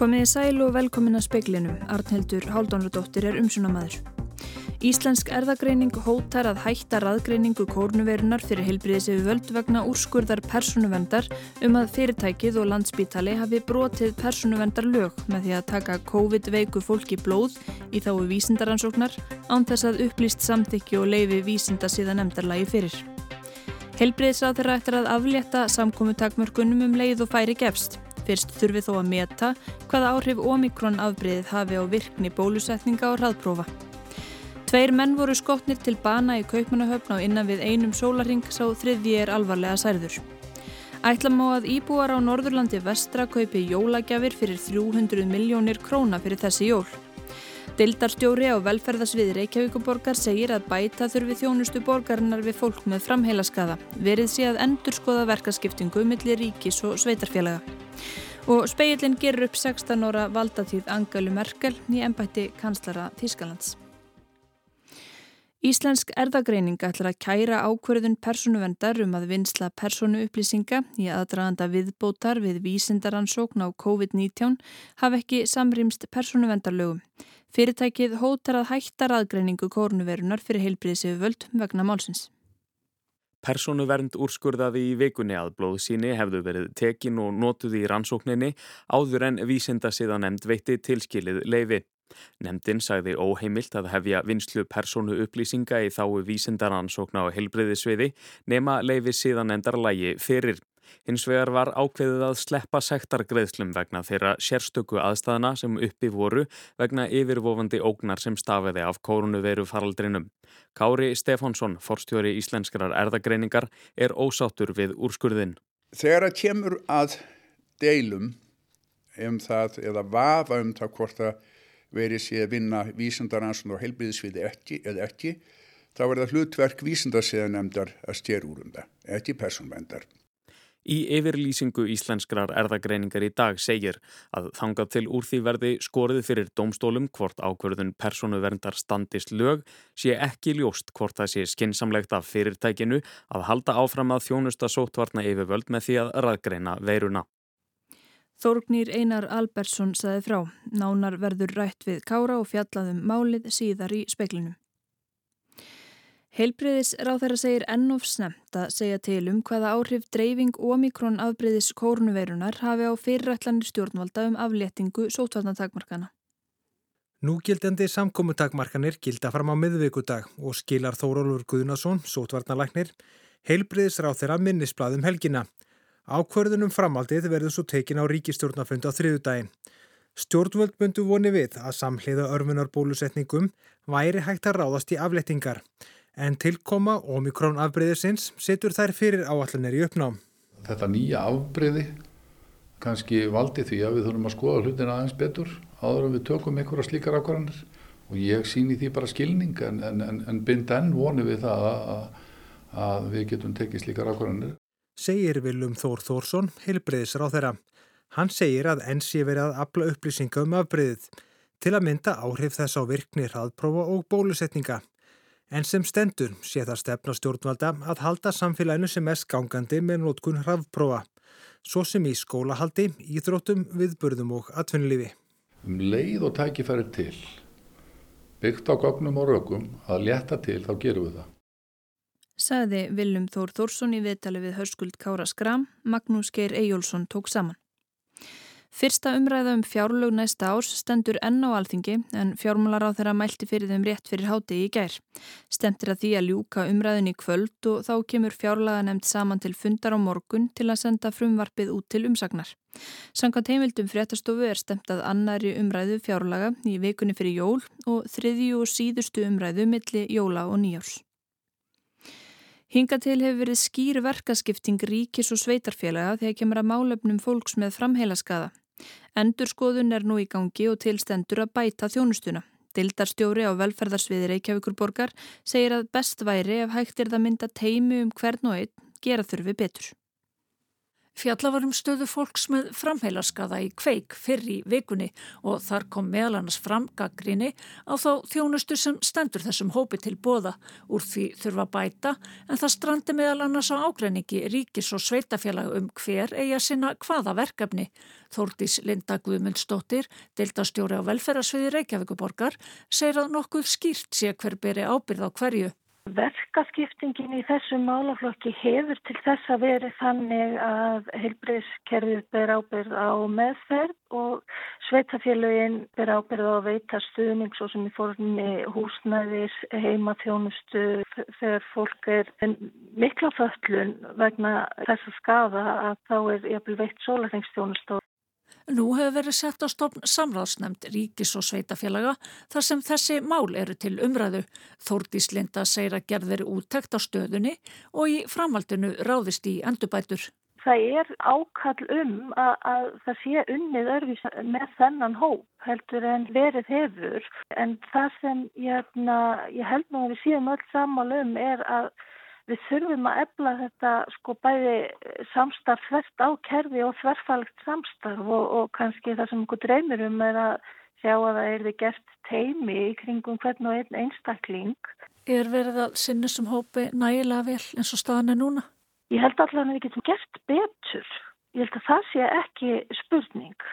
Komið í sæl og velkomin að speiklinum. Arnheldur Haldónardóttir er umsunamaður. Íslensk erðagreining hótar að hætta raðgreiningu kórnuverunar fyrir heilbriðis yfir völd vegna úrskurðar persónuvendar um að fyrirtækið og landsbítali hafi brotið persónuvendar lög með því að taka COVID-veiku fólki blóð í þáu vísindaransóknar án þess að upplýst samtykki og leifi vísinda síðan emdarlagi fyrir. Heilbriðisráð þeirra eftir að aflétta samkomi takmörkunum um leið og færi gefst. Fyrst þurfi þó að meta hvaða áhrif omikron afbreyðið hafi á virkni bólusetninga og hraðprófa. Tveir menn voru skotnir til bana í kaupmanahöfn á innan við einum sólaring sá þriðji er alvarlega særður. Ætlam á að íbúar á Norðurlandi vestra kaupi jólagjafir fyrir 300 miljónir króna fyrir þessi jól. Dildarstjóri á velferðasvið Reykjavíkuborgar segir að bæta þurfi þjónustu borgarinnar við fólk með framheilaskaða. Verið sé að endur skoða verkaskiptingu millir ríkis og sveitarfélaga. Og speilin gerur upp 16 óra valdatíð Angelu Merkel í ennbætti kanslara Þískalands. Íslensk erðagreining ætlar að kæra ákverðun persónuvendar um að vinsla persónuupplýsinga í aðdraganda viðbótar við vísindaransókn á COVID-19 hafa ekki samrýmst persónuvendarlögum. Fyrirtækið hótar að hætta raðgreiningu kórnuverunar fyrir heilbriðsegu völd vegna málsins. Personuvernd úrskurðaði í vikunni að blóðsíni hefðu verið tekin og notuð í rannsókninni áður en vísinda síðan nefnd veitti tilskilið leifi. Nemndin sagði óheimilt að hefja vinslu personu upplýsinga í þáu vísindaransókna á helbriðisviði nema leifi síðan endar lægi fyrir. Hins vegar var ákveðið að sleppa sektargreðslum vegna þeirra sérstöku aðstæðana sem uppi voru vegna yfirvofandi ógnar sem stafiði af kórunu faraldrinum. Kári Stefánsson, forstjóri íslenskrar erðagreiningar, er ósáttur við úrskurðin. Þegar það kemur að deilum um það eða vafa um það hvort það verið sé að vinna vísindaransson og heilbíðisviði ekki eða ekki, þá er það hlutverk vísindarsiðanemdar að stjér úr um ekki personvendar. Í yfirlýsingu íslenskrar erðagreiningar í dag segir að þangað til úr því verði skorið fyrir domstólum hvort ákverðun persónuverndar standist lög sé ekki ljóst hvort það sé skinsamlegt af fyrirtækinu að halda áfram að þjónusta sótvarna yfirvöld með því að raðgreina veiruna. Þórgnýr Einar Albersson saði frá. Nánar verður rætt við kára og fjallaðum málið síðar í speklinum. Heilbriðis ráð þeirra segir ennof snemt að segja til um hvaða áhrif dreifing omikron afbriðis kórnuveirunar hafi á fyrirætlanir stjórnvalda um afléttingu sótvarnatakmarkana. Núgildandi samkómutakmarkanir gilda fram á miðvíkudag og skilar Þórólfur Guðnason, sótvarnalæknir, heilbriðis ráð þeirra minnisbladum helgina. Ákvörðunum framaldið verður svo tekin á ríkistjórnafund á þriðudaginn. Stjórnvöld bundu voni við að samhliða örmunarbólusetningum væri hægt að ráðast í afléttingar en tilkoma Omikron afbreyðisins setur þær fyrir áallanir í uppnám. Þetta nýja afbreyði kannski valdi því að við þurfum að skoða hlutin aðeins betur áður að við tökum einhverja slíkar ákvarðanir og ég síni því bara skilning en, en, en, en bind enn voni við það að, að, við getum tekið slíkar ákvarðanir. Segir Viljum Þór Þórsson, heilbreyðisar á þeirra. Hann segir að enn sé verið að afla upplýsinga um afbreyðið til að mynda áhrif þess á virkni hraðprófa og bólusetninga. En sem stendur sé það stefna stjórnvalda að halda samfélaginu sem mest gangandi með nótkun hrafprófa, svo sem í skólahaldi, íþróttum, viðburðum og atvinnulífi. Um leið og tækifæri til, byggt á gognum og rökum, að leta til þá gerum við það. Saði Viljum Þór Þórsson í viðtali við Hörskuld Kára Skram, Magnús Geir Eyjólfsson tók saman. Fyrsta umræða um fjárlög næsta árs stendur enn á alþingi en fjármálar á þeirra mælti fyrir þeim rétt fyrir háti í gær. Stemtir að því að ljúka umræðin í kvöld og þá kemur fjárlaga nefnd saman til fundar á morgun til að senda frumvarpið út til umsagnar. Sankant heimildum fréttastofu er stemt að annari umræðu fjárlaga í vikunni fyrir jól og þriðju og síðustu umræðu milli jóla og nýjárs. Hinga til hefur verið skýr verkaskipting ríkis og sveitarfélaga þegar kemur að málefnum fólks með framheilaskaða. Endurskoðun er nú í gangi og tilstendur að bæta þjónustuna. Dildarstjóri á velferðarsviði Reykjavíkurborgar segir að best væri ef hægt er það mynda teimi um hvern og einn gera þurfi betur. Fjallavarum stöðu fólks með framheilaskaða í kveik fyrr í vikunni og þar kom meðal annars fram gaggrinni á þá þjónustu sem stendur þessum hópi til bóða úr því þurfa bæta en það strandi meðal annars á ágreiningi ríkis og sveitafélag um hver eigi að sinna hvaða verkefni. Þórtís Linda Guðmundsdóttir, deildastjóri á velferðarsviði Reykjavíkuborgar, segir að nokkuð skýrt sé hver beri ábyrð á hverju. Verkaskiptingin í þessum málaflokki hefur til þess að veri þannig að heilbreyðskerfið ber ábyrð á meðferð og sveitafélagin ber ábyrð á að veita stuðning svo sem í formi húsnæðis, heimaþjónustu þegar fólk er mikla föllun vegna þess að skafa að þá er jafnvel veitt sólarhengstjónustu Nú hefur verið sett á stofn samráðsnefnd ríkis og sveitafélaga þar sem þessi mál eru til umræðu. Þórdís Linda segir að gerðir úttekt á stöðunni og í framhaldinu ráðist í endurbætur. Það er ákall um að, að það sé unnið örfis með þennan hóp heldur en verið hefur en það sem ég, hérna, ég held nú að við síðan öll sammál um er að við þurfum að ebla þetta sko bæði samstarf þvert á kerfi og þverfalgt samstarf og, og kannski það sem einhver dreymir um er að sjá að það er við gert teimi í kringum hvern og einn einstakling. Er verið að sinna sem hópi nægilega vel eins og staðan er núna? Ég held allavega að við getum gert betur. Ég held að það sé ekki spurning.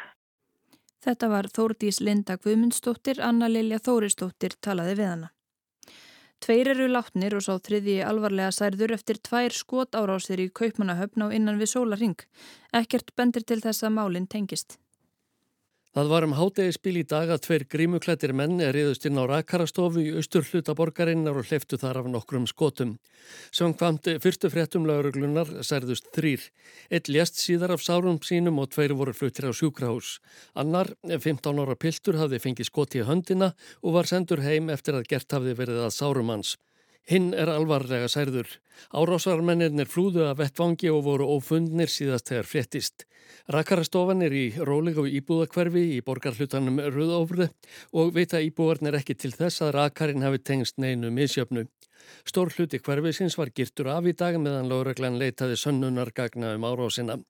Þetta var Þórdís Linda Guðmundsdóttir, Anna Lilja Þórisdóttir talaði við hana. Tveir eru látnir og sá þriði alvarlega særður eftir tvær skot árásir í kaupmannahöfn á innan við sólaring. Ekkert bendir til þess að málinn tengist. Það var um hátegispil í dag að tveir grímuklættir menn er riðust inn á rakarastofu í austur hlutaborgarinnar og hleftu þar af nokkrum skotum. Samkvamt fyrstu fréttum lauruglunar særðust þrýr. Eitt lést síðar af sárum sínum og tveir voru fluttir á sjúkrahús. Annar, 15 ára piltur, hafði fengið skoti í höndina og var sendur heim eftir að gert hafði verið að sárum hans. Hinn er alvarlega særður. Árásarmennir flúðu að vettvangi og voru ófundnir síðast þegar fréttist. Rakarastofan er í rólega og íbúðakverfi í borgarhlutanum Röðofru og vita íbúarnir ekki til þess að rakarinn hafi tengst neinu misjöfnu. Stór hluti hverfisins var girtur af í dag meðan Lóreglann leitaði sönnunargagna um árásina.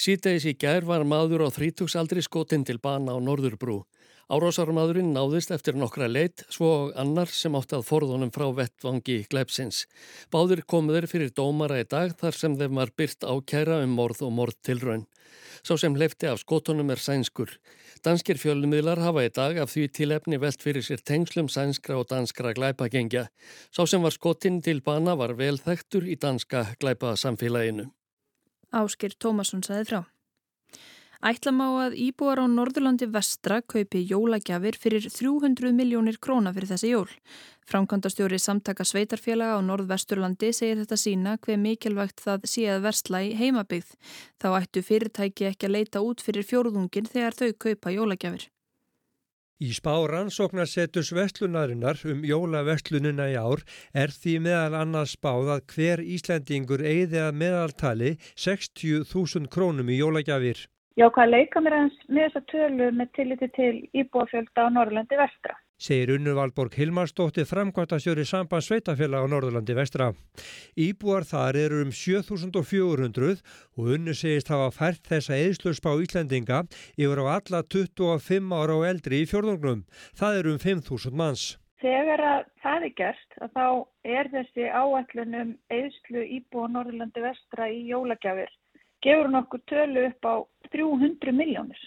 Sýtegis í gær var maður á þrítugsaldri skotinn til bana á Norðurbrú. Árásarmadurinn náðist eftir nokkra leitt svo annar sem átti að forðunum frá vettvangi gleipsins. Báðir komuður fyrir dómara í dag þar sem þeim var byrt ákæra um morð og morð til raun. Sá sem leifti af skotunum er sænskur. Danskir fjölumidlar hafa í dag af því tilefni velt fyrir sér tengslum sænskra og danskra glæpagengja. Sá sem var skotinn til bana var vel þekktur í danska glæpasamfélaginu. Áskir Tómasson saði frá. Ætlam á að íbúar á Norðurlandi vestra kaupi jólagjafir fyrir 300 miljónir króna fyrir þessi jól. Framkvæmdastjóri samtaka sveitarfélaga á Norðvesturlandi segir þetta sína hver mikilvægt það sé að versla í heimabygð. Þá ættu fyrirtæki ekki að leita út fyrir fjórðungin þegar þau kaupa jólagjafir. Í spá rannsóknarsetus vestlunarinnar um jólaveslunina í ár er því meðal annars spáð að hver Íslandingur eigði að meðaltali 60.000 krónum í jólagjafir. Já, hvað leika mér aðeins með þessa tölu með tilliti til íbúafjölda á Norðurlandi vestra. Segir Unnu Valborg Hilmarsdóttir framkvæmtastjóri samband sveitafélag á Norðurlandi vestra. Íbúar þar eru um 7400 og Unnu segist hafa fært þessa eðslusspá Íslandinga yfir á alla 25 ára og eldri í fjörðungnum. Það eru um 5000 manns. Þegar að það er gert að þá er þessi áallunum eðslu íbúa Norðurlandi vestra í jólagjafir gefur hún okkur tölu upp á 300 miljónir.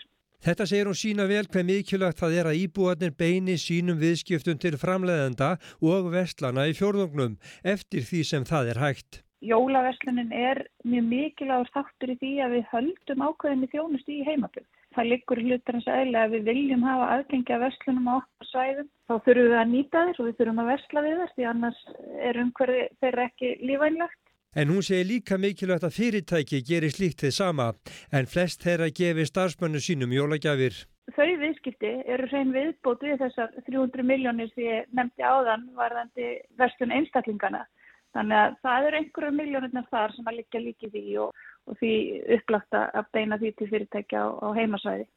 Þetta segir hún sína vel hver mikilvægt það er að íbúarnir beini sínum viðskiptum til framleiðenda og vestlana í fjórðungnum eftir því sem það er hægt. Jólaverslunin er mjög mikilvægur þáttur í því að við höldum ákveðinni þjónust í heimaböld. Það liggur hlutar eins og eðlega að við viljum hafa aðgengja verslunum á okkur svæðum. Þá þurfum við að nýta þér og við þurfum að versla við þess því annars er umhverfi þeirra ekki lífænlegt. En hún segir líka mikilvægt að fyrirtæki gerir slíkt þið sama en flest þeirra gefi starfsmönnu sínum jólagjafir. Þau viðskipti eru hrein viðbót við þessar 300 miljónir sem ég nefndi áðan varðandi verslun einstaklingana. Þannig að það eru einhverju miljónirna þar sem að liggja líkið því og, og því upplagt að beina því til fyrirtækja á, á heimasvæði.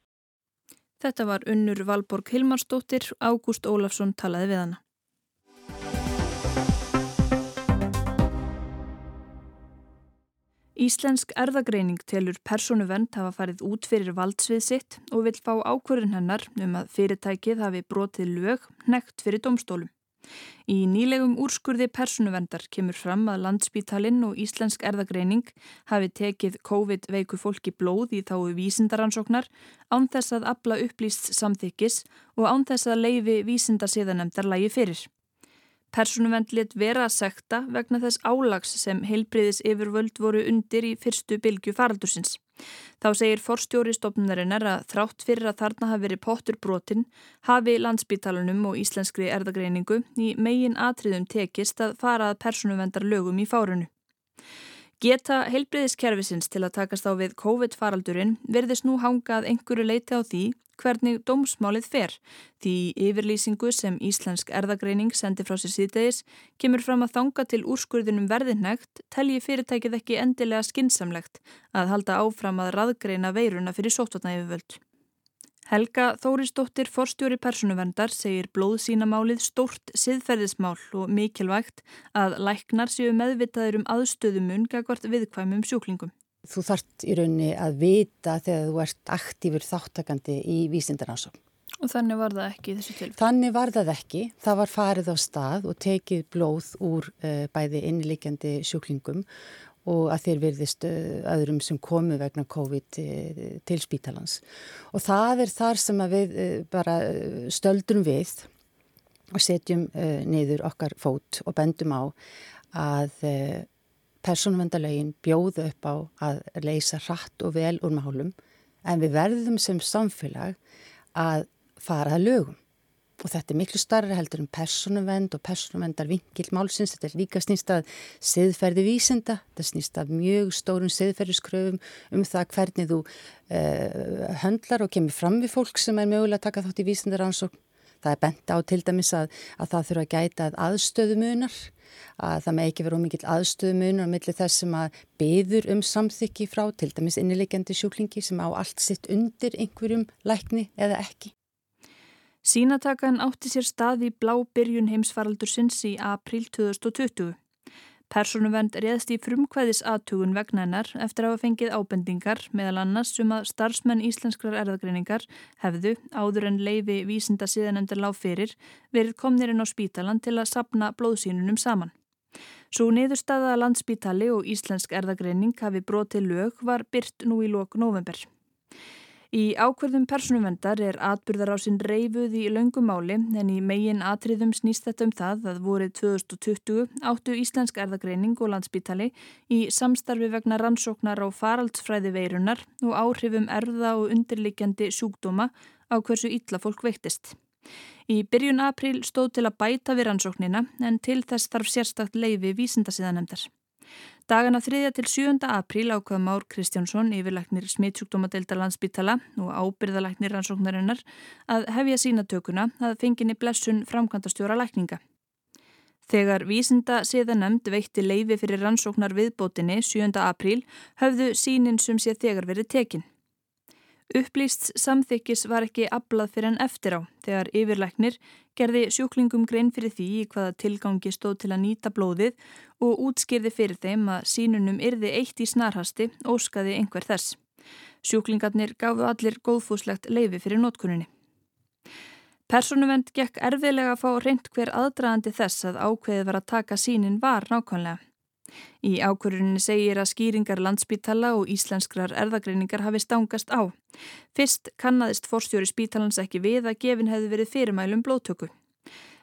Þetta var unnur Valborg Hilmarsdóttir, Ágúst Ólafsson talaði við hana. Íslensk erðagreining telur persónuvend hafa farið út fyrir valdsvið sitt og vil fá ákvörðin hennar um að fyrirtækið hafi brotið lög nekt fyrir domstólum. Í nýlegum úrskurði persónuvendar kemur fram að landsbítalinn og Íslensk erðagreining hafi tekið COVID-veiku fólki blóð í þáu vísindaransóknar án þess að abla upplýst samþykkis og án þess að leifi vísindarsíðanemdar lægi fyrir. Personuvend lit vera að sekta vegna þess álags sem heilbriðis yfirvöld voru undir í fyrstu bylgu faraldursins. Þá segir forstjóri stofnunarinnar að þrátt fyrir að þarna hafi verið pottur brotin hafi landsbítalunum og íslenskri erðagreiningu í megin atriðum tekist að fara að personuvendar lögum í fárunu. Geta heilbriðiskerfisins til að takast á við COVID-faraldurinn verðist nú hangað einhverju leiti á því hvernig dómsmálið fer því yfirlýsingu sem Íslensk erðagreining sendi frá sér síðdegis kemur fram að þanga til úrskurðunum verðinnægt telji fyrirtækið ekki endilega skinsamlegt að halda áfram að raðgreina veiruna fyrir sótvatna yfirvöld. Helga Þórisdóttir forstjóri personuverndar segir blóðsínamálið stórt siðferðismál og mikilvægt að læknar séu meðvitaður um aðstöðumun gagvart viðkvæmum sjúklingum. Þú þart í rauninni að vita þegar þú ert aktífur þáttakandi í vísindaransókn. Og þannig var það ekki þessu tilfell? Þannig var það ekki. Það var farið á stað og tekið blóð úr uh, bæði innleikjandi sjúklingum og að þeir virðist öðrum sem komu vegna COVID uh, til spítalans. Og það er þar sem við bara stöldrum við og setjum niður okkar fót og bendum á að persónuvendalögin bjóðu upp á að leysa hratt og vel úr málum en við verðum sem samfélag að fara að lögum og þetta er miklu starra heldur en persónuvend og persónuvendar vingil málsins, þetta er líka snýst að siðferði vísinda, þetta snýst að mjög stórum siðferðiskröfum um það hvernig þú uh, höndlar og kemur fram við fólk sem er mögulega að taka þátt í vísindaransókn það er bent á til dæmis að, að það þurfa að gæta að aðstöðumunar að það með ekki vera ómikið aðstöðumunur á milli þess sem að beður um samþykki frá til dæmis innilegjandi sjúklingi sem á allt sitt undir einhverjum lækni eða ekki. Sínatakan átti sér stað í blá byrjun heimsfaraldur sinns í april 2020. Personuvend réðst í frumkvæðis aðtugun vegna hennar eftir að hafa fengið ábendingar meðal annars um að starfsmenn íslenskrar erðagreiningar hefðu, áður en leifi vísinda síðan endur lág fyrir, verið komnirinn á spítalan til að sapna blóðsínunum saman. Svo niðurstaða landspítali og íslensk erðagreining hafi brotið lög var byrt nú í lok november. Í ákverðum persónumvendar er atbyrðar á sinn reyfuð í laungumáli en í megin atriðum snýst þetta um það að vorið 2020 áttu Íslensk erðagreining og landsbítali í samstarfi vegna rannsóknar á faraldsfræði veirunar og áhrifum erða og undirlikjandi sjúkdóma á hversu illa fólk veiktist. Í byrjun april stóð til að bæta við rannsóknina en til þess þarf sérstakt leifi vísindasíðanemdar. Dagana 3. til 7. apríl ákvað Már Kristjánsson yfirleiknir smittsjúkdómadeildar landsbytala og ábyrðaleiknir rannsóknarinnar að hefja sínatökuna að fenginni blessun framkvæmtastjóra lækninga. Þegar vísinda séðanemnd veitti leifi fyrir rannsóknar viðbótinni 7. apríl höfðu sínin sem sé þegar verið tekinn. Upplýst samþykkis var ekki ablað fyrir en eftir á þegar yfirleiknir gerði sjúklingum grein fyrir því í hvaða tilgangi stóð til að nýta blóðið og útskýrði fyrir þeim að sínunum yrði eitt í snarhasti óskaði einhver þess. Sjúklingarnir gafu allir góðfúslegt leifi fyrir nótkunninni. Personuvend gekk erfiðlega að fá reynd hver aðdraðandi þess að ákveðið var að taka sínin var nákvæmlega. Í ákvöruninni segir að skýringar landspítala og íslenskrar erðagreiningar hafi stangast á. Fyrst kannadist forstjóri spítalans ekki við að gefin hefði verið fyrirmælum blóttöku.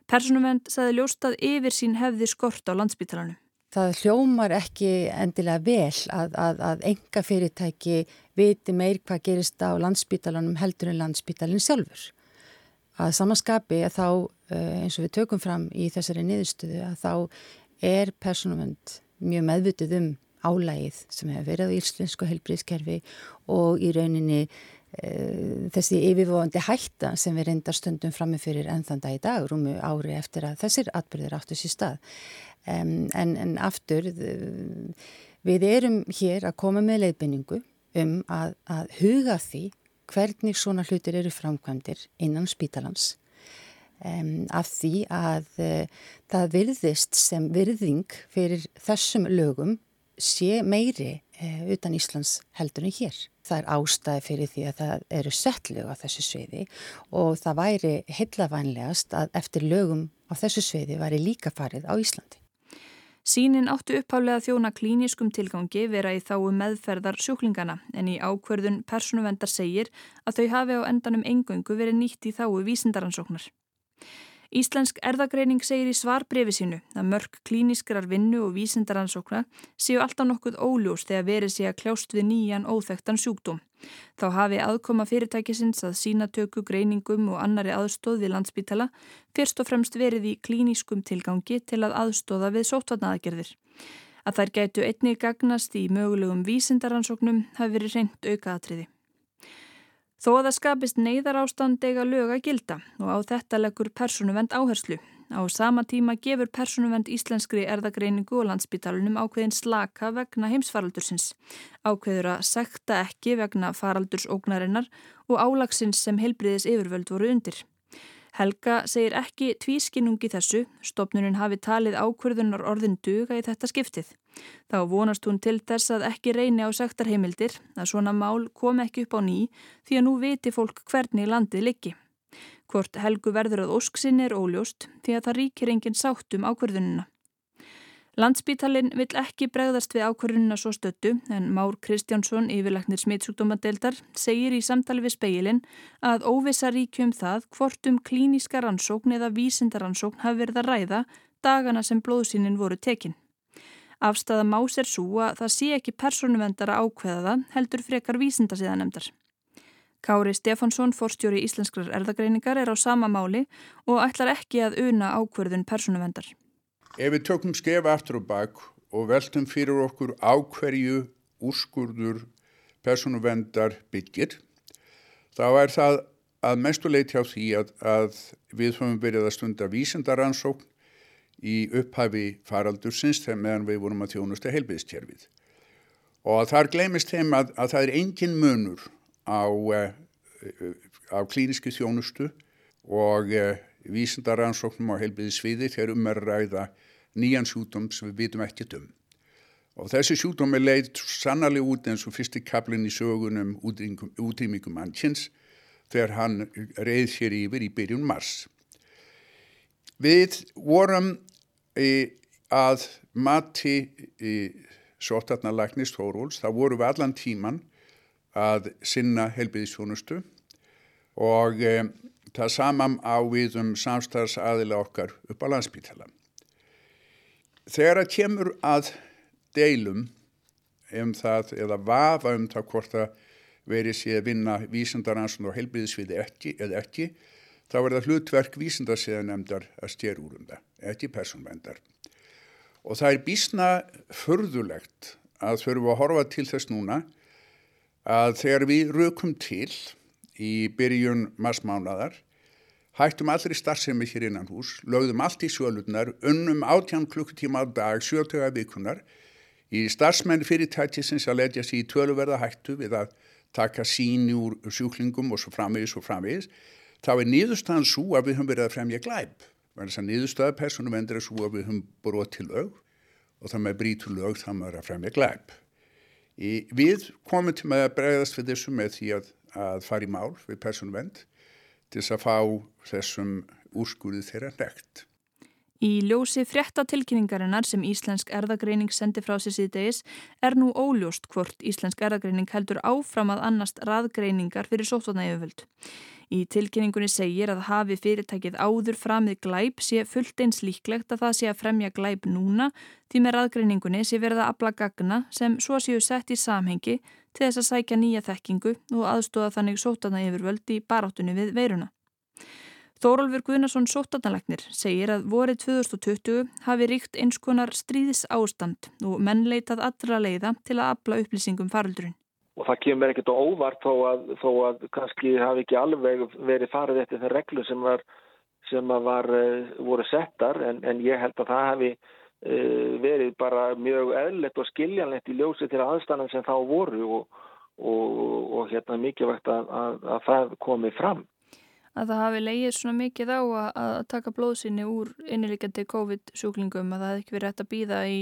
Personumvend saði ljóstað yfir sín hefði skort á landspítalanum. Það hljómar ekki endilega vel að, að, að enga fyrirtæki viti meir hvað gerist á landspítalanum heldur en landspítalin sjálfur. Að samanskapi að þá, eh, eins og við tökum fram í þessari niðurstöðu, að þá er personumvend mjög meðvutið um álægið sem hefur verið á íslensku helbriðskerfi og í rauninni e, þessi yfirvofandi hætta sem við reyndar stundum frammefyrir ennþann dag í dag, rúmu ári eftir að þessir atbyrðir áttu sér stað. Um, en, en aftur, við erum hér að koma með leiðbynningu um að, að huga því hvernig svona hlutir eru framkvæmdir innan spítalans um, af því að uh, það virðist sem virðing fyrir þessum lögum sé meiri e, utan Íslands heldur en hér. Það er ástæði fyrir því að það eru settlög á þessu sviði og það væri heillavænlegast að eftir lögum á þessu sviði væri líka farið á Íslandi. Sínin áttu upphálega þjóna klíniskum tilgangi vera í þáu meðferðar sjúklingana en í ákverðun persónuvendar segir að þau hafi á endanum engöngu verið nýtt í þáu vísindaransóknar. Íslensk erðagreining segir í svarbrefi sínu að mörg klíniskrar vinnu og vísindaransókna séu alltaf nokkuð óljós þegar verið sé að kljást við nýjan óþektan sjúkdóm. Þá hafi aðkoma fyrirtækisins að sínatöku, greiningum og annari aðstóð við landsbítala fyrst og fremst verið í klíniskum tilgangi til að aðstóða við sótvarnaðagerðir. Að þær gætu einni gagnast í mögulegum vísindaransóknum hafi verið reynd aukaðatriði. Þó að það skapist neyðar ástand eiga lög að gilda og á þetta leggur persónuvend áherslu. Á sama tíma gefur persónuvend íslenskri erðagreiningu og landsbytalunum ákveðin slaka vegna heimsfaraldursins. Ákveður að sekta ekki vegna faraldursóknarinnar og álagsins sem helbriðis yfirvöld voru undir. Helga segir ekki tvískinnungi þessu, stopnunum hafi talið ákverðunar orðin duga í þetta skiptið. Þá vonast hún til þess að ekki reyni á sektarheimildir að svona mál kom ekki upp á ný því að nú viti fólk hvernig landið liggi. Hvort Helgu verður að ósksinni er óljóst því að það ríkir enginn sátt um ákverðununa. Landspítalinn vill ekki bregðast við ákvörðunina svo stöttu en Már Kristjánsson, yfirleiknir smittsjúkdómadeildar, segir í samtali við speilin að óvisa ríkjum það hvort um klíniska rannsókn eða vísindaransókn hafi verið að ræða dagana sem blóðsýnin voru tekin. Afstæða Más er svo að það sé ekki persónuvendara ákveða það heldur frekar vísindasiðanemdar. Kári Stefánsson, forstjóri íslenskrar erðagreiningar, er á sama máli og ætlar ekki að una ákverðun persónuvendar. Ef við tökum skefa aftur og bak og veltum fyrir okkur ákverju úrskurður personuvendar byggir, þá er það að mestuleiti á því að, að við höfum verið að stunda vísendaransókn í upphafi faraldursins þegar meðan við vorum að þjónusta heilbiðstjærfið. Og þar glemist þeim að, að það er engin munur á, eh, á klíniski þjónustu og eh, vísendaransóknum á heilbiðsviði þegar um er ræða nýjan sjúdóm sem við vitum ekkert um. Og þessi sjúdóm er leið sannarlega út eins og fyrsti kaplinn í sögunum útrýmingum mannkins þegar hann reið sér yfir í byrjun mars. Við vorum í, að mati í sótarnarlæknist Hóróls, þá vorum við allan tíman að sinna helbiðisjónustu og e, það samam á við um samstagsaðila okkar upp á landsbytalan. Þegar það kemur að deilum um það eða vafa um það hvort það verið sé að vinna vísindaransson og helbriðisviði ekki eða ekki, þá er það hlutverk vísindarsiðanemdar að stjér úr um það, ekki personvendar. Og það er bísna förðulegt að þurfum að horfa til þess núna að þegar við rökum til í byrjun massmánadar hættum allri starfsemi hér innan hús, lögðum allt í sjölunar, unnum átján klukkutíma á dag, sjötöga vikunar, í starfsmenn fyrirtækisins að leggja sér í töluverða hættu við að taka síni úr sjúklingum og svo framvegis og framvegis, þá er niðurstaðan svo að við höfum verið að fremja glæp. Þannig að niðurstaða persónum endur er svo að við höfum bróð til lög og það með brítur lög þá maður að fremja glæp. Í, við komum til með að bregðast við þessu með því að, að fara í mál við persónum end til þess að fá þessum úrskurði þeirra nekt. Í ljósi fréttatilkynningarinnar sem Íslensk erðagreining sendi frá sér síðdegis er nú óljóst hvort Íslensk erðagreining heldur áfram að annast raðgreiningar fyrir sótvarnægjöföld. Í tilkynningunni segir að hafi fyrirtækið áður framið glæp sé fullt eins líklegt að það sé að fremja glæp núna því með raðgreiningunni sé verið að abla gagna sem svo séu sett í samhengi til þess að sækja nýja þekkingu og aðstóða þannig sótana yfirvöld í baráttunni við veiruna. Þórólfur Guðnarsson sótanalegnir segir að vorið 2020 hafi ríkt eins konar stríðis ástand og menn leitað allra leiða til að afla upplýsingum faraldurinn. Og það kemur ekkert á óvart þó að, þó að kannski hafi ekki alveg verið farið eftir það reglu sem, var, sem var, eh, voru settar en, en ég held að það hafi Eh, verið bara mjög eðlert og skiljanlegt í ljósi til aðstæðan sem þá voru og, og, og hérna mikilvægt að, að, að það komi fram. Að það hafi leið svona mikið á að, að taka blóðsynni úr innilikjandi COVID-sjúklingum að það hefði ekki verið hægt að býða í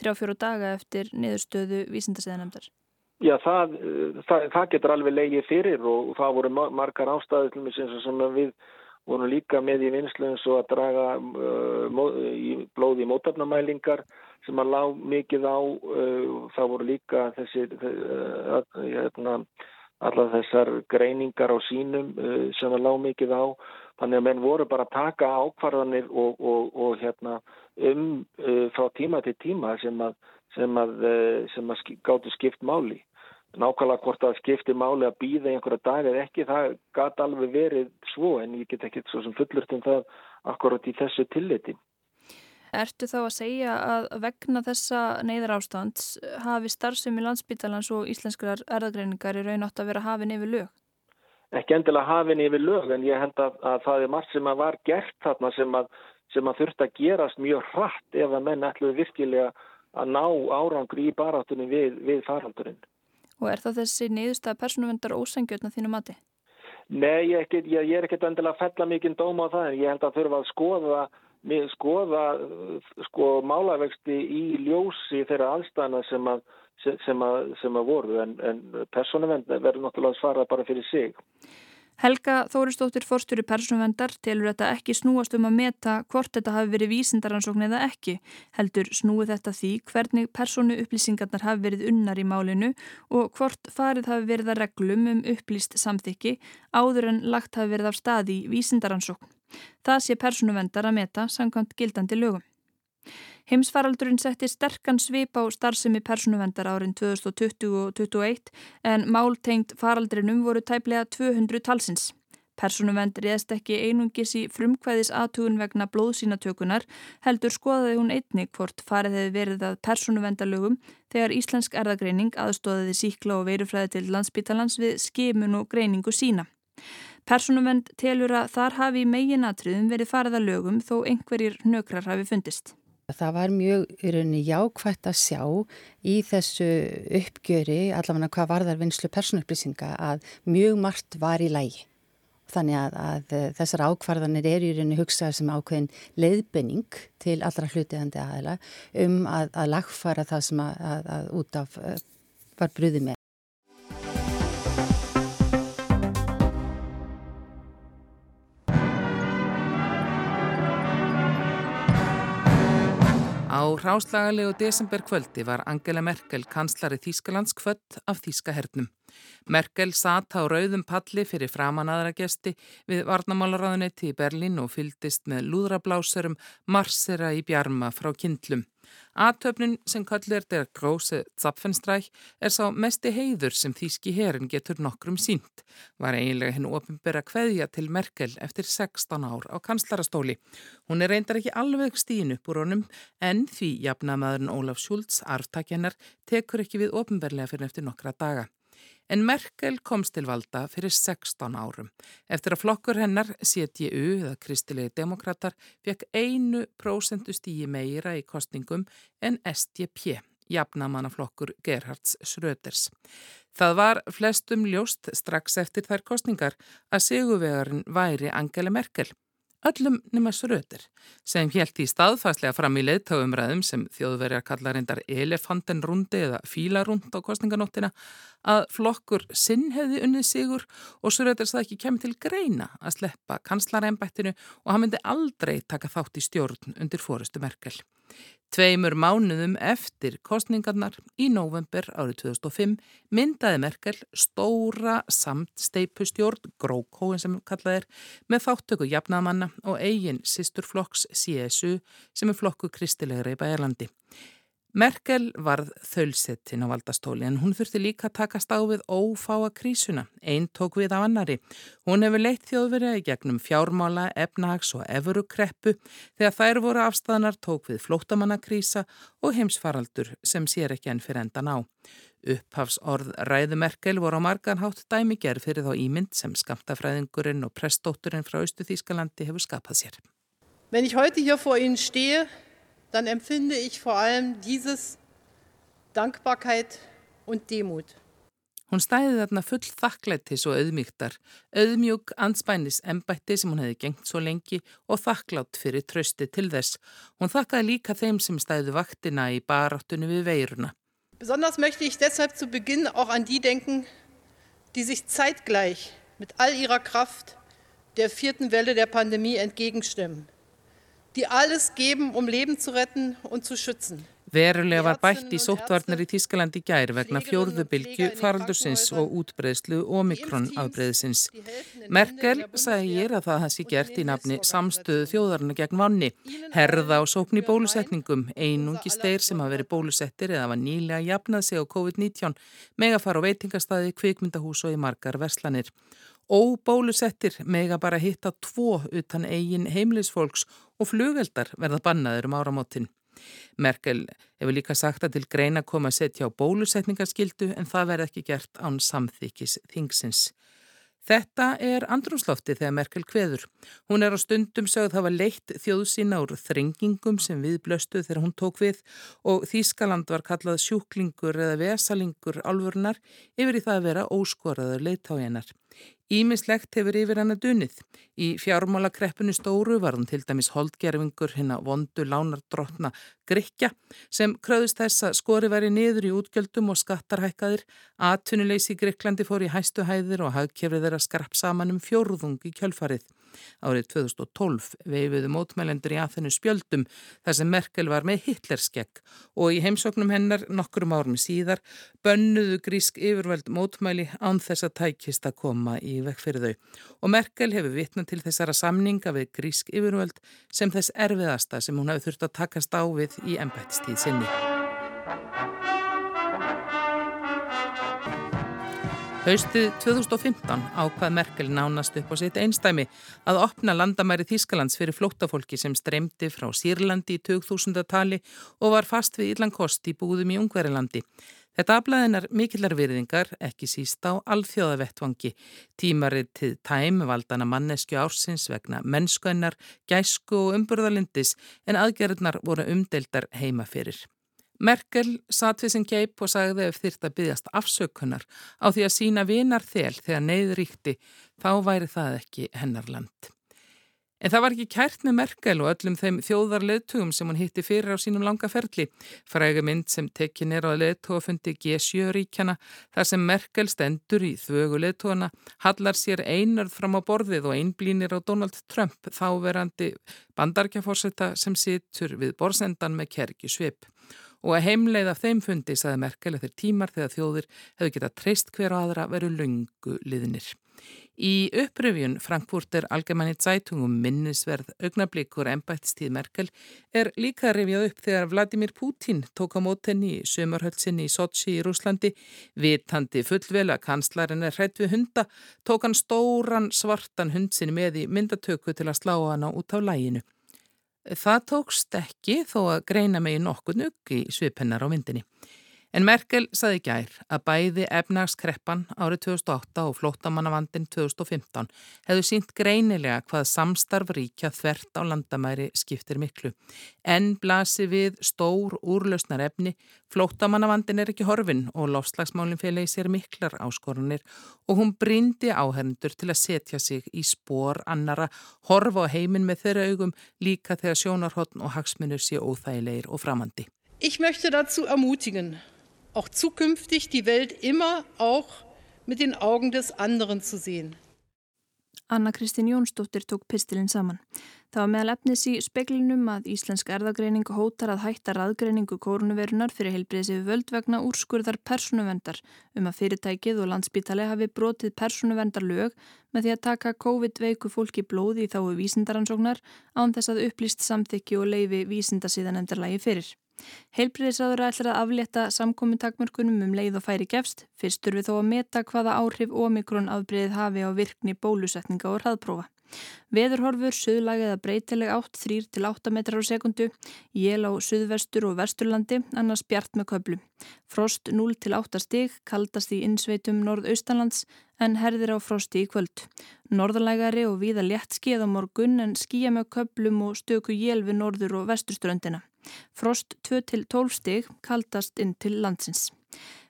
þrjá-fjóru daga eftir niðurstöðu vísindasæðanemdar? Já, það, það, það getur alveg leigið fyrir og það voru margar ástæði sem við vorum líka með í vinslu eins og að draga uh, blóði í mótafnamælingar sem að lág mikið á uh, það voru líka þessi uh, hérna, allar þessar greiningar á sínum uh, sem að lág mikið á þannig að menn voru bara að taka ákvarðanir og, og, og hérna um uh, frá tíma til tíma sem að, sem að, uh, sem að gáttu skipt máli nákvæmlega hvort það skiptir máli að býða einhverja dag eða ekki, það gæti alveg verið svo en ég get ekki svo sem fullurt um það akkurat í þessu tilliti. Ertu þá að segja að vegna þessa neyðar ástands hafi starfsemi landsbytalans og íslenskrar erðagreiningar í raun átt að vera hafin yfir lög? Ekki endilega hafin yfir lög en ég held að, að það er margt sem að var gert þarna sem að, sem að þurft að gerast mjög hratt ef að menn ætluði virkilega að ná árangri í baráttunum við, við faraldurinn. Og er það þessi niðurstað persónuvendar ósengjötna þínu mati? Nei, ég, ég, ég er ekkert endilega að fella mikið dóma á það en ég held að þurfa að skoða, skoða sko, málavexti í ljósi þeirra aðstæðana sem að, sem að, sem að voru en, en persónuvend verður náttúrulega að svara bara fyrir sig. Helga Þóristóttir fórstjóri persónuvendar telur þetta ekki snúast um að meta hvort þetta hafi verið vísindaransókn eða ekki. Heldur snúi þetta því hvernig persónu upplýsingarnar hafi verið unnar í málinu og hvort farið hafi verið að reglum um upplýst samþykki áður en lagt hafi verið af staði vísindaransókn. Það sé persónuvendar að meta samkvæmt gildandi lögum. Heimsfaraldurinn setti sterkan svip á starfsemi persónuvendar árin 2020 og 2021 en máltengt faraldrinum voru tæplega 200 talsins. Persónuvend reðst ekki einungis í frumkvæðis aðtugun vegna blóðsínatökunar heldur skoðaði hún einni hvort farið hefði verið að persónuvendalögum þegar Íslensk erðagreining aðstóðaði síkla og veirufræði til landsbítalans við skimun og greiningu sína. Persónuvend telur að þar hafi megin atriðum verið farið að lögum þó einhverjir nökrar hafi fundist. Það var mjög í rauninni jákvægt að sjá í þessu uppgjöri, allavega hvað varðar vinslu persónuupplýsinga, að mjög margt var í lægi. Þannig að, að þessar ákvarðanir er í rauninni hugsað sem ákveðin leiðbenning til allra hlutiðandi aðila um að, að lagfara það sem að, að út af eh, var brúði með. Á ráslagalegu desemberkvöldi var Angela Merkel kanslari Þýskalands kvöld af Þýska hernum. Merkel satt á rauðum palli fyrir framanaðra gesti við varnamálaráðunetti í Berlín og fyldist með lúðrablásurum marsera í bjarma frá kindlum. Aðtöfnin sem kallir der gróse Zapfenstræk er sá mesti heiður sem þýski herin getur nokkrum sínt. Var eiginlega henn ofinbera kveðja til Merkel eftir 16 ár á kanslarastóli. Hún er reyndar ekki alveg stín upp úr honum en því jafnamaðurinn Ólaf Schultz, arftakjennar, tekur ekki við ofinberlega fyrir eftir nokkra daga. En Merkel komst til valda fyrir 16 árum. Eftir að flokkur hennar, CDU eða Kristilegi Demokrater, fekk einu prósentu stíi meira í kostningum en SDP, jafnamannaflokkur Gerhards Schröders. Það var flestum ljóst strax eftir þær kostningar að sigurvegarinn væri Angela Merkel öllum nema Sröder sem helt í staðfæslega fram í leðtáumræðum sem þjóðverjar kallar reyndar elefantenrundi eða fílarund á kostninganóttina að flokkur sinn hefði unnið sigur og Sröder það ekki kemur til greina að sleppa kanslarembættinu og hann myndi aldrei taka þátt í stjórn undir fórustu Merkel. Tveimur mánuðum eftir kostningarnar í november árið 2005 myndaði Merkel stóra samtsteipustjórn, grókóin sem kallað er, með þáttöku jafnamanna og eigin sýsturflokks CSU sem er flokku kristilegra í Bæjarlandi. Merkel varð þölsettin á valdastóli en hún þurfti líka að takast á við ófáa krísuna, einn tók við af annari. Hún hefur leitt þjóðverið í gegnum fjármála, efnahags og efurukreppu þegar þær voru afstæðanar tók við flótamannakrísa og heimsfaraldur sem sér ekki enn fyrir endan á. Upphafs orð ræðu Merkel voru á marganhátt dæmiger fyrir þá ímynd sem skamtafræðingurinn og pressdótturinn frá Östu Þýskalandi hefur skapað sér. Wenn ich heute hier vor Ihnen stehe dann empfinde ich vor allem dieses Dankbarkeit und Demut. Hún stæði þarna full þakklættis og auðmygtar, auðmjúk anspænis embætti sem hún hefði gengt svo lengi og þakklátt fyrir trösti til þess. Hún þakkaði líka þeim sem stæði vaktina í baráttunni við veiruna. Besonders möchte ich deshalb zu Beginn auch an die denken, die sich zeitgleich mit all ihrer Kraft der vierten Welle der Pandemie entgegenstimmen, die alles geben, um Leben zu retten und zu schützen. Verulega var bætt í sóttvarnar í Tískalandi gær vegna fjórðu bylgu faraldursins og útbreyðslu omikron afbreyðsins. Merkel ég að það hansi gert í nafni samstöðu þjóðarna gegn vanni, herða og sókn í bólusetningum, einungi steir sem hafa verið bólusettir eða var nýlega jafnað sig á COVID-19, mega fara á veitingastæði, kvikmyndahús og í margar verslanir. Óbólusettir mega bara hitta tvo utan eigin heimlisfolks og flugeldar verða bannaður um áramótin. Merkel hefur líka sagt að til greina koma að setja á bólusetningaskildu en það verði ekki gert án samþykis þingsins. Þetta er andrumslofti þegar Merkel kveður. Hún er á stundum sögð hafa leitt þjóð sína úr þrengingum sem við blöstu þegar hún tók við og Þískaland var kallað sjúklingur eða vesalingur alvurnar yfir í það að vera óskoraður leittáinar. Ímislegt hefur yfir hana dunið. Í fjármálakreppinu stóru var hún til dæmis holdgerfingur hinn að vondu lánardrottna Grykja sem kröðust þess að skori væri niður í útgjöldum og skattarhækkaðir, aðtunuleysi í Gryklandi fór í hæstu hæðir og hagkefrið þeirra skrapp saman um fjórðung í kjölfarið. Árið 2012 veifuðu mótmælendur í aðhennu spjöldum þar sem Merkel var með Hitlerskegg og í heimsóknum hennar nokkrum árum síðar bönnuðu grísk yfirveld mótmæli án þess að tækist að koma í vekk fyrir þau. Og Merkel hefur vitna til þessara samninga við grísk yfirveld sem þess erfiðasta sem hún hafi þurft að takast á við í ennbættistíð sinni. Haustið 2015 ákvað Merkel nánast upp á sitt einstæmi að opna landamæri Þískalands fyrir flóttafólki sem streymdi frá Sýrlandi í 2000. tali og var fast við Írland Kost í búðum í Ungverilandi. Þetta aflæðinar mikillar virðingar, ekki síst á alþjóðavettvangi. Tímaritið tæm valdana mannesku ársins vegna mennskuennar, gæsku og umburðalindis en aðgerðnar voru umdeldar heima fyrir. Merkel satt við sem keip og sagði ef þyrrt að byggjast afsökunar á því að sína vinar þel þegar neyð ríkti, þá væri það ekki hennar land. En það var ekki kært með Merkel og öllum þeim þjóðarleðtugum sem hún hitti fyrir á sínum langa ferli. Fræga mynd sem tekin er á leðtugafundi G7 ríkjana þar sem Merkel stendur í þvögu leðtugana, hallar sér einörð fram á borðið og einblínir á Donald Trump þáverandi bandarkjafórsetta sem situr við borsendan með kergi svip og að heimleið af þeim fundi saði Merkel eftir tímar þegar þjóðir hefur getað treyst hver og aðra veru lungu liðnir. Í uppröfjun Frankfurter Allgemeine Zeitungum minnisverð augnablikur ennbættistíð Merkel er líka rifjað upp þegar Vladimir Putin tók á mótenni í sömurhöltsinni í Sochi í Rúslandi. Vitandi fullvel að kanslarinn er hrætt við hunda tók hann stóran svartan hundsinni með í myndatöku til að slá hana út á læginu. Það tókst ekki þó að greina megi nokkuð nugg í svipennar á myndinni. En Merkel saði gær að bæði efnagskreppan árið 2008 og flótamannavandin 2015 hefðu sínt greinilega hvað samstarf ríkja þvert á landamæri skiptir miklu. En blasi við stór úrlausnar efni, flótamannavandin er ekki horfin og lofslagsmálinn félagi sér miklar áskorunir og hún brindi áhendur til að setja sig í spór annara, horfa á heiminn með þeirra augum líka þegar sjónarhóttn og hagsmunur sé óþægilegir og framandi. Ich möchte dazu ermutigen, auch zukünftig die Welt immer auch mit den Augen des anderen zu sehen. Anna Kristín Jónsdóttir tók pistilinn saman. Það var meðal efnis í speklinum að Íslensk erðagreining hótar að hætta raðgreiningu kórnuverunar fyrir heilbriðsið völd vegna úrskurðar persónuvendar um að fyrirtækið og landsbítali hafi brotið persónuvendar lög með því að taka COVID-veiku fólki blóði í þáu vísindaransóknar án þess að upplýst samþykki og leifi vísindasíðanemndarlægi fyrir. Heilbriðisáður ætlar að aflétta samkomintakmörkunum um leið og færi gefst. Fyrstur við þó að meta hvaða áhrif omikron afbriðið hafi á virkni bólusetninga og hraðprófa. Veðurhorfur, suðlag eða breytileg átt 3 til 8 metrar á sekundu, jél á suðvestur og vesturlandi, annars bjart með köplu. Frost 0 til 8 stig, kaldast í innsveitum norðaustanlands en herðir á frosti í kvöld. Norðalægari og víða létt skeið á morgun en skýja með köplum og stöku jél við norður og vesturströndina. Frost 2 til 12 stig, kaldast inn til landsins.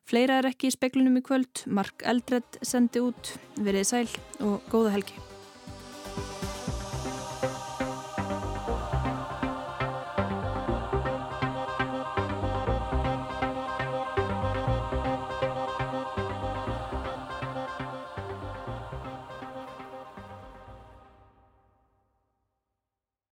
Fleira er ekki í speklunum í kvöld, Mark Eldred sendi út, verið sæl og góða helgi.